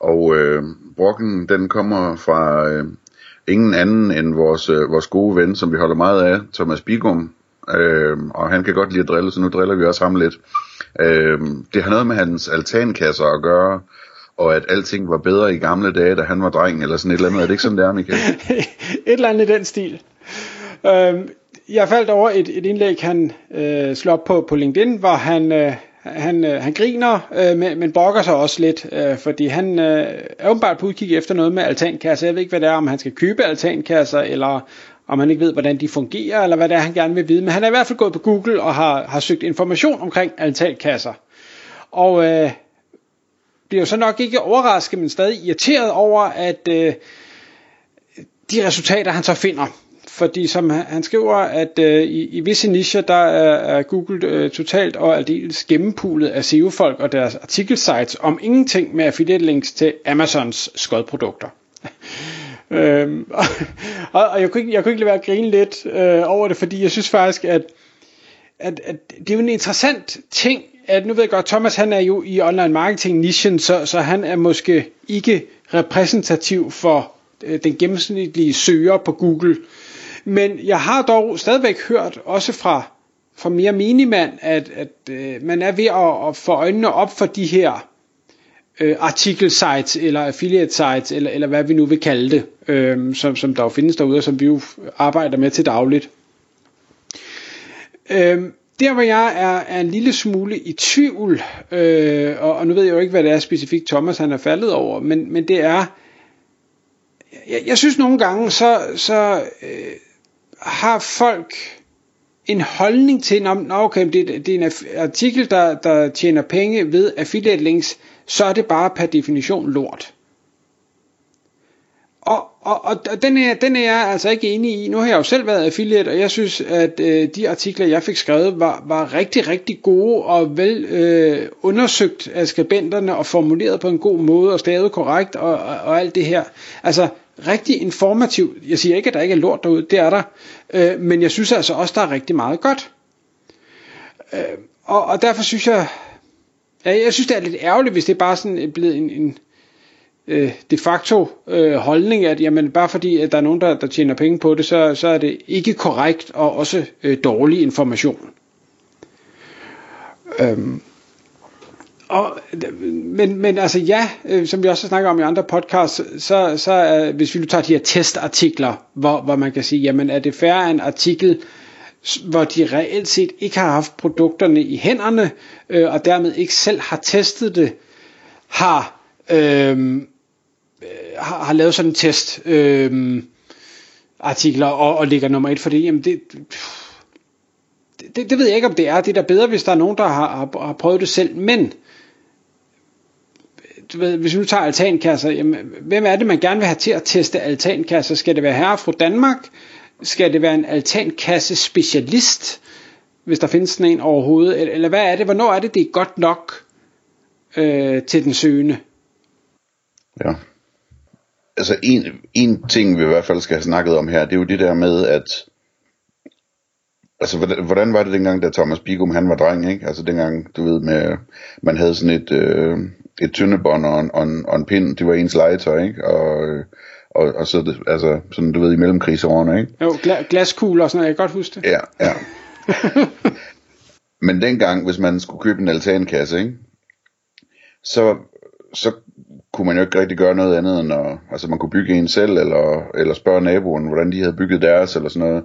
Og øh, brokken den kommer fra øh, ingen anden end vores, øh, vores gode ven, som vi holder meget af, Thomas Bigum. Øh, og han kan godt lide at drille, så nu driller vi også ham lidt. Øh, det har noget med hans altankasser at gøre, og at alting var bedre i gamle dage, da han var dreng, eller sådan et eller andet. Er det ikke sådan, det er, Michael? et eller andet i den stil. Øh, jeg faldt over et, et indlæg, han øh, slog op på, på LinkedIn, hvor han, øh, han, øh, han griner, øh, men, men brokker sig også lidt, øh, fordi han øh, er åbenbart på udkig efter noget med altankasser. Jeg ved ikke, hvad det er, om han skal købe altankasser, eller om han ikke ved, hvordan de fungerer, eller hvad det er, han gerne vil vide. Men han er i hvert fald gået på Google og har, har søgt information omkring altankasser. Og øh, bliver jo så nok ikke overrasket, men stadig irriteret over, at øh, de resultater, han så finder, fordi som han skriver, at øh, i, i visse nischer, der er, er Google øh, totalt og aldeles gennempulet af SEO-folk og deres artikelsites om ingenting med affiliate links til Amazons skodprodukter. øhm, og, og jeg, kunne ikke, jeg kunne ikke lade være at grine lidt øh, over det, fordi jeg synes faktisk, at, at, at det er jo en interessant ting, at nu ved jeg godt, Thomas han er jo i online marketing nichen, så, så han er måske ikke repræsentativ for Øh, den gennemsnitlige søger på Google. Men jeg har dog stadigvæk hørt, også fra, fra mere minimand, at, at øh, man er ved at, at få øjnene op for de her øh, artikelsites, eller affiliate sites, eller, eller hvad vi nu vil kalde det, øh, som, som der jo findes derude, og som vi jo arbejder med til dagligt. Øh, der hvor jeg er, er en lille smule i tvivl, øh, og, og nu ved jeg jo ikke, hvad det er specifikt Thomas han er faldet over, men, men det er, jeg, jeg synes nogle gange, så, så øh, har folk en holdning til, når, okay, det, det er en artikel, der, der tjener penge ved affiliate links, så er det bare per definition lort. Og, og, og den, er, den er jeg altså ikke enig i. Nu har jeg jo selv været affiliate, og jeg synes, at øh, de artikler, jeg fik skrevet, var, var rigtig, rigtig gode og vel øh, undersøgt af skribenterne og formuleret på en god måde og stavet korrekt og, og, og alt det her. Altså, rigtig informativ. Jeg siger ikke, at der ikke er lort derude, det er der. Øh, men jeg synes altså også, der er rigtig meget godt. Øh, og, og derfor synes jeg, ja, jeg synes det er lidt ærgerligt, hvis det er bare sådan blevet en, en øh, de facto øh, holdning, at jamen, bare fordi at der er nogen, der, der tjener penge på det, så, så er det ikke korrekt og også øh, dårlig information. Øhm, og, men, men altså ja, øh, som vi også snakker om i andre podcasts, så, så øh, hvis vi nu tager de her testartikler, hvor, hvor man kan sige, jamen er det færre en artikel, hvor de reelt set ikke har haft produkterne i hænderne, øh, og dermed ikke selv har testet det, har, øhm, øh, har, har lavet sådan en test øh, artikler og, og ligger nummer et for det, jamen det, det, det ved jeg ikke om det er, det er da bedre hvis der er nogen der har, har, har prøvet det selv, men du ved, hvis vi nu tager altankasser, jamen, hvem er det, man gerne vil have til at teste altankasser? Skal det være herre fra Danmark? Skal det være en altankasse specialist, hvis der findes sådan en overhovedet? Eller hvad er det? Hvornår er det, det er godt nok øh, til den søgende? Ja. Altså en, en ting, vi i hvert fald skal have snakket om her, det er jo det der med, at Altså, hvordan, hvordan var det dengang, da Thomas Bigum, han var dreng, ikke? Altså, dengang, du ved, med, man havde sådan et, øh, et tyndebånd og en, og, en, og en pind, det var ens legetøj, ikke? Og, og, og så, det, altså, sådan, du ved, i mellemkrigsårene, ikke? Jo, gla, glaskugler og sådan noget, jeg kan godt huske det. Ja, ja. Men dengang, hvis man skulle købe en altankasse, ikke? Så, så kunne man jo ikke rigtig gøre noget andet end at, altså man kunne bygge en selv, eller, eller spørge naboen, hvordan de havde bygget deres, eller sådan noget.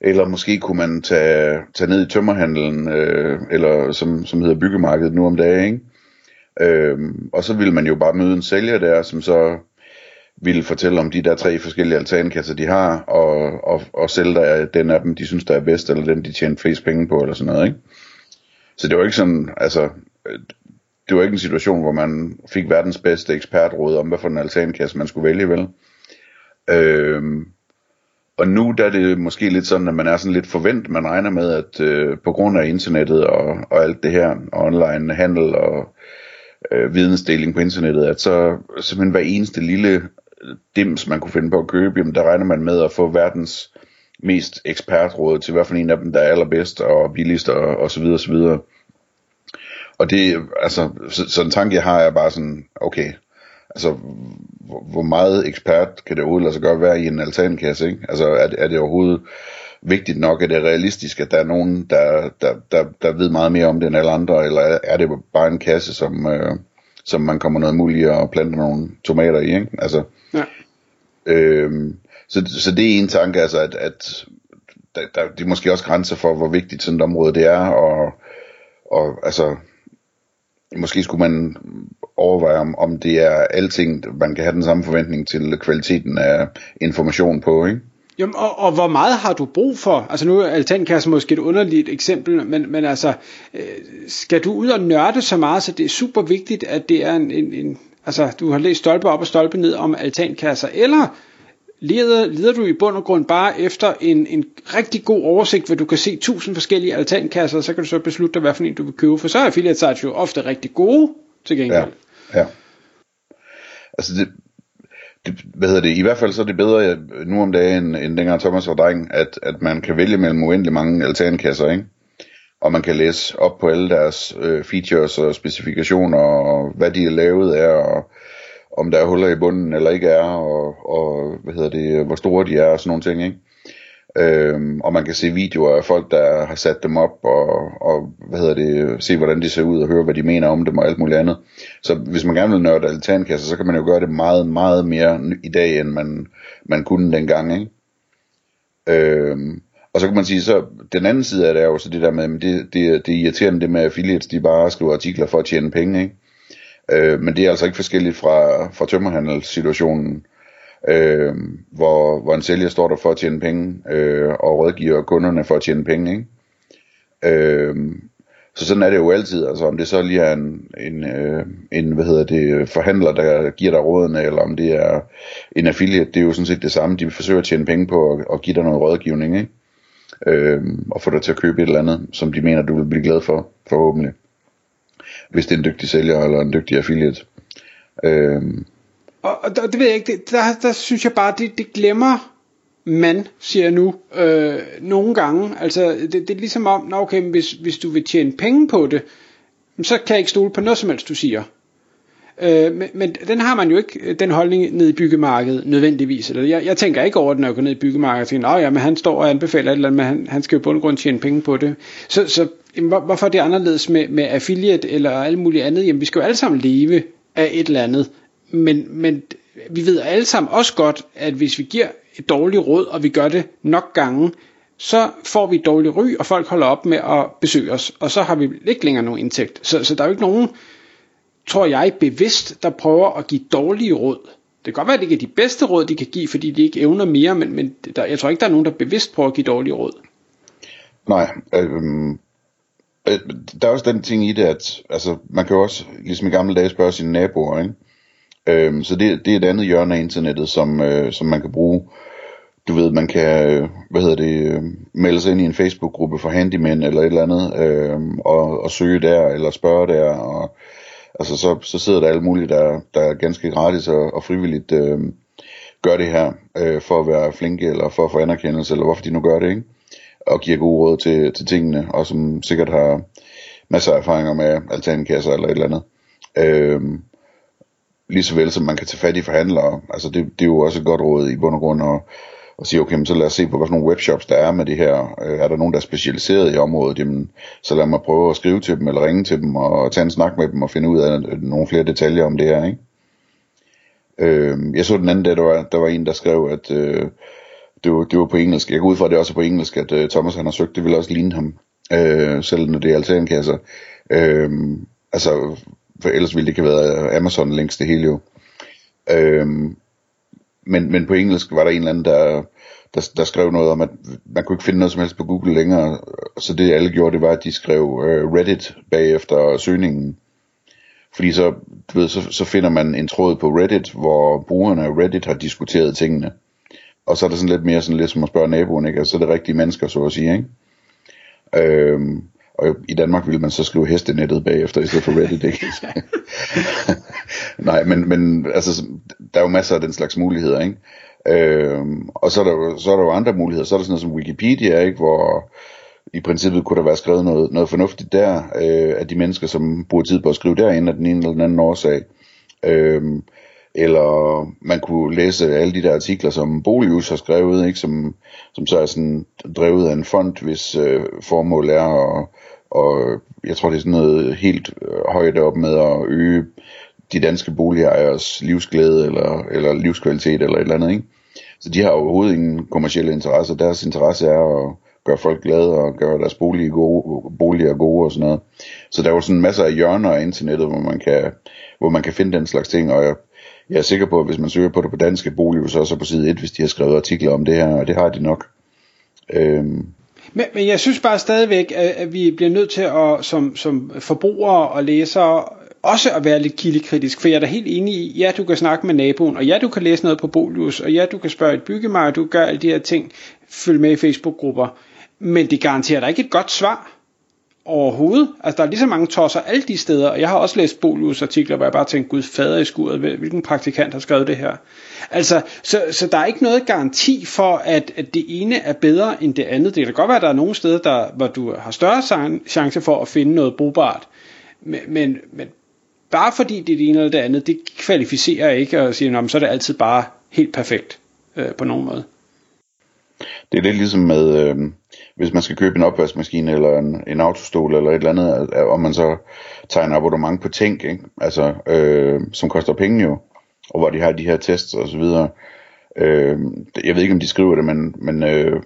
Eller måske kunne man tage, tage ned i tømmerhandlen, øh, eller som, som hedder byggemarkedet nu om dagen, ikke? Øhm, og så ville man jo bare møde en sælger der, som så ville fortælle om de der tre forskellige altankasser, de har, og, og, og sælge der den af dem, de synes, der er bedst, eller den, de tjener flest penge på, eller sådan noget, ikke? Så det var ikke sådan, altså, det var ikke en situation, hvor man fik verdens bedste ekspertråd om, hvad for en altankasse man skulle vælge, vel? Øhm, og nu der er det måske lidt sådan, at man er sådan lidt forvent. Man regner med, at øh, på grund af internettet og, og alt det her, online handel og øh, vidensdeling på internettet, at så simpelthen hver eneste lille dims, man kunne finde på at købe, jamen der regner man med at få verdens mest ekspertråd til, hvad for en af dem, der er allerbedst og billigst og, og så videre og så videre. Og det, altså, så, så en tanke jeg har er bare sådan, okay, altså, hvor, hvor meget ekspert kan det overhovedet lade sig gøre være i en altankasse, ikke? Altså, er, er det overhovedet vigtigt nok, at det er realistisk, at der er nogen, der, der, der, der ved meget mere om det end alle andre, eller er det bare en kasse, som, øh, som man kommer noget muligt at plante nogle tomater i, ikke? Altså, ja. øhm, så, så det er en tanke, altså, at, at der, der, det er måske også grænser for, hvor vigtigt sådan et område det er, og, og altså, måske skulle man overveje, om, om det er alting, man kan have den samme forventning til kvaliteten af information på, ikke? Jamen, og, og hvor meget har du brug for? Altså nu er altankassen måske et underligt eksempel, men, men altså, øh, skal du ud og nørde så meget, så det er super vigtigt, at det er en, en, en altså du har læst stolpe op og stolpe ned om altankasser, eller leder, leder du i bund og grund bare efter en, en rigtig god oversigt, hvor du kan se tusind forskellige altankasser, så kan du så beslutte dig, hvad for en du vil købe, for så er affiliate sites jo ofte rigtig gode til gengæld. Ja, ja. Altså det, det, hvad hedder det, i hvert fald så er det bedre øh, nu om dagen, end, end dengang Thomas var dreng, at, at man kan vælge mellem uendelig mange altankasser, ikke? Og man kan læse op på alle deres øh, features og specifikationer, og hvad de er lavet af, og om der er huller i bunden eller ikke er, og, og hvad hedder det, hvor store de er og sådan nogle ting, ikke? Øhm, og man kan se videoer af folk, der har sat dem op, og, og hvad hedder det, se hvordan de ser ud, og høre hvad de mener om dem og alt muligt andet. Så hvis man gerne vil nørde altankasser, så kan man jo gøre det meget, meget mere i dag, end man, man kunne dengang, ikke? Øhm, og så kan man sige, så den anden side af det er jo så det der med, det, det, det er irriterende det med affiliates, de bare skriver artikler for at tjene penge, ikke? Øh, men det er altså ikke forskelligt fra, fra tømmerhandelssituationen, øh, hvor, hvor en sælger står der for at tjene penge, øh, og rådgiver kunderne for at tjene penge, ikke? Øh, så sådan er det jo altid, altså om det så lige er en, en, øh, en hvad hedder det, forhandler, der giver dig rådene, eller om det er en affiliate, det er jo sådan set det samme, de forsøger at tjene penge på at, at give dig noget rådgivning, ikke? Øh, og få dig til at købe et eller andet, som de mener, du vil blive glad for, forhåbentlig hvis det er en dygtig sælger eller en dygtig affiliate. Øh, og, og det ved jeg ikke, det, der, der synes jeg bare, det, det glemmer man, siger jeg nu, øh, nogle gange. Altså, det, det er ligesom om, nå okay, hvis, hvis du vil tjene penge på det, så kan jeg ikke stole på noget som helst, du siger. Øh, men, men den har man jo ikke, øh, den holdning ned i byggemarkedet nødvendigvis. Eller jeg, jeg tænker ikke over det, når jeg går ned i byggemarkedet og tænker, ja, men han står og anbefaler et eller andet, men han, han skal jo på en grund tjene penge på det. Så, så hvor, hvorfor er det anderledes med, med affiliate eller alt muligt andet? Jamen, vi skal jo alle sammen leve af et eller andet. Men, men vi ved alle sammen også godt, at hvis vi giver et dårligt råd, og vi gør det nok gange, så får vi et dårligt ry, og folk holder op med at besøge os, og så har vi ikke længere nogen indtægt. Så, så der er jo ikke nogen, tror jeg, bevidst, der prøver at give dårlige råd. Det kan godt være, at det ikke er de bedste råd, de kan give, fordi de ikke evner mere, men, men der, jeg tror ikke, der er nogen, der bevidst prøver at give dårlige råd. Nej, øh, Øh, der er også den ting i det, at altså, man kan jo også, ligesom i gamle dage, spørge sine naboer, ikke? Øhm, så det, det er et andet hjørne af internettet, som, øh, som man kan bruge. Du ved, man kan, øh, hvad hedder det, øh, melde sig ind i en Facebook-gruppe for handymænd eller et eller andet, øh, og, og søge der, eller spørge der, og altså så, så sidder der alle mulige, der, der er ganske gratis og, og frivilligt øh, gør det her, øh, for at være flinke, eller for at få anerkendelse, eller hvorfor de nu gør det, ikke? og giver gode råd til, til tingene, og som sikkert har masser af erfaringer med altankasser eller et eller andet. Øh, lige så vel som man kan tage fat i forhandlere. Altså det, det er jo også et godt råd i bund og grund at, at sige, okay, så lad os se på, hvad for nogle webshops der er med det her. Øh, er der nogen, der er specialiseret i området, jamen, så lad mig prøve at skrive til dem, eller ringe til dem, og tage en snak med dem, og finde ud af øh, nogle flere detaljer om det her, ikke? Øh, jeg så den anden dag, der var, der var en, der skrev, at øh, det var, det var på engelsk. Jeg går ud fra, at det også er på engelsk, at øh, Thomas han har søgt. Det vil også ligne ham, øh, selv når det er altankasser. Øh, altså, for ellers ville det ikke have været øh, Amazon links det hele jo. Øhm, men, men på engelsk var der en eller anden, der, der, der skrev noget om, at man kunne ikke finde noget som helst på Google længere. Så det alle gjorde, det var, at de skrev øh, Reddit bagefter søgningen. Fordi så, du ved, så, så finder man en tråd på Reddit, hvor brugerne af Reddit har diskuteret tingene. og så er det sådan lidt mere sådan lidt som at spørge naboen, ikke? Altså, så er det rigtige mennesker, så at sige, ikke? Øhm, og i Danmark ville man så skrive hestenettet bagefter, i stedet for Reddit, ikke? Nej, men, men altså, der er jo masser af den slags muligheder, ikke? Øhm, og så er, der jo, så er der jo andre muligheder. Så er der sådan noget som Wikipedia, ikke? Hvor i princippet kunne der være skrevet noget, noget fornuftigt der, øh, af de mennesker, som bruger tid på at skrive derinde af den ene eller den anden årsag. Øhm, eller man kunne læse alle de der artikler, som Bolius har skrevet, ikke? Som, som så er sådan drevet af en fond, hvis øh, formål er at, og jeg tror det er sådan noget helt øh, højt op med at øge de danske boligejers livsglæde eller, eller livskvalitet eller et eller andet, ikke? Så de har overhovedet ingen kommersielle interesser. Deres interesse er at gøre folk glade og gøre deres boliger gode, boliger gode og sådan noget. Så der er jo sådan masser af hjørner af internettet, hvor man kan, hvor man kan finde den slags ting, og jeg, jeg er sikker på, at hvis man søger på det på danske bolig, så er så på side 1, hvis de har skrevet artikler om det her, og det har de nok. Øhm. Men, men jeg synes bare stadigvæk, at, vi bliver nødt til at, som, som forbrugere og læsere, også at være lidt kildekritisk, for jeg er da helt enig i, ja, du kan snakke med naboen, og ja, du kan læse noget på Bolius, og ja, du kan spørge et byggemarked, du gør alle de her ting, følg med i Facebook-grupper, men det garanterer dig ikke et godt svar overhovedet. Altså, der er lige så mange tosser alle de steder, og jeg har også læst Bolius artikler, hvor jeg bare tænkte, gud fader i skuret, hvilken praktikant har skrevet det her. Altså, så, så der er ikke noget garanti for, at, at det ene er bedre end det andet. Det kan godt være, at der er nogle steder, der, hvor du har større chance for at finde noget brugbart, men, men, men bare fordi det er det ene eller det andet, det kvalificerer ikke at sige, så er det altid bare helt perfekt øh, på nogen måde. Det er lidt ligesom med, øh, hvis man skal købe en opvaskemaskine eller en, en autostol eller et eller andet, og man så tager en abonnement på Tænk, ikke? Altså, øh, som koster penge jo, og hvor de har de her tests og så videre. Øh, jeg ved ikke, om de skriver det, men, men øh,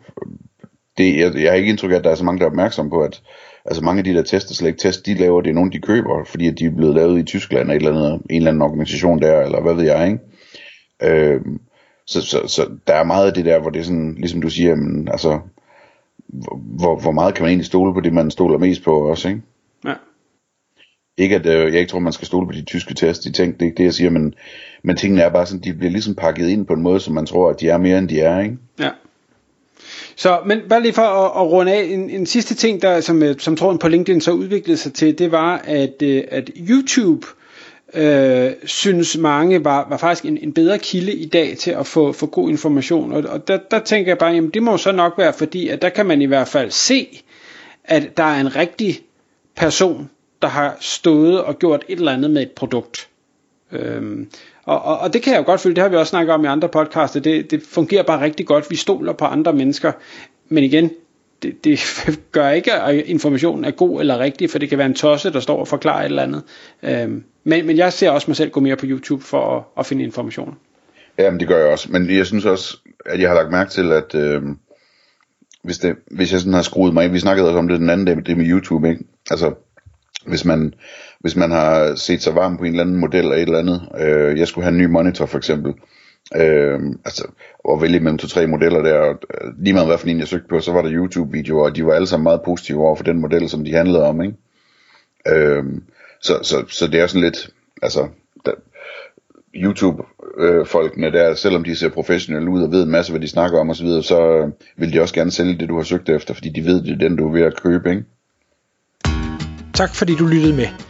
det, jeg, jeg har ikke indtryk af, at der er så mange, der er opmærksom på, at altså mange af de der tester, slet test, de laver, det er nogen, de køber, fordi de er blevet lavet i Tyskland eller, et eller andet, en eller anden organisation der, eller hvad ved jeg, ikke? Øh, så, så, så der er meget af det der, hvor det er sådan, ligesom du siger, men, altså, hvor, hvor meget kan man egentlig stole på det, man stoler mest på også, ikke? Ja. Ikke at øh, jeg ikke tror, man skal stole på de tyske test, de ting, det er ikke det, jeg siger, men, men tingene er bare sådan, de bliver ligesom pakket ind på en måde, som man tror, at de er mere, end de er, ikke? Ja. Så, men bare lige for at, at runde af, en, en sidste ting, der, som, øh, som tråden på LinkedIn så udviklede sig til, det var, at, øh, at YouTube øh, synes mange var, var faktisk en, en bedre kilde i dag til at få, få god information. Og, og der, der tænker jeg bare, jamen det må så nok være fordi, at der kan man i hvert fald se, at der er en rigtig person, der har stået og gjort et eller andet med et produkt. Øhm, og, og, og det kan jeg jo godt føle, det har vi også snakket om i andre podcaster, det, det fungerer bare rigtig godt, vi stoler på andre mennesker, men igen, det, det gør ikke, at informationen er god eller rigtig, for det kan være en tosse, der står og forklarer et eller andet. Øhm, men, men jeg ser også mig selv gå mere på YouTube for at, at finde information. Jamen det gør jeg også, men jeg synes også, at jeg har lagt mærke til, at øh, hvis, det, hvis jeg sådan har skruet mig ind, vi snakkede også om det den anden dag, det med YouTube, ikke? Altså, hvis man, hvis man har set sig varm på en eller anden model eller et eller andet, øh, jeg skulle have en ny monitor for eksempel, øh, Øhm, altså, og vælge mellem to-tre modeller der, og øh, lige meget hvad for en jeg søgte på, så var der YouTube-videoer, og de var alle sammen meget positive over for den model, som de handlede om, ikke? Øh, så, så, så det er sådan lidt, altså, der, YouTube-folkene der, selvom de ser professionelle ud og ved en masse, hvad de snakker om osv., så, så øh, vil de også gerne sælge det, du har søgt efter, fordi de ved, det er den, du er ved at købe, ikke? Tak fordi du lyttede med.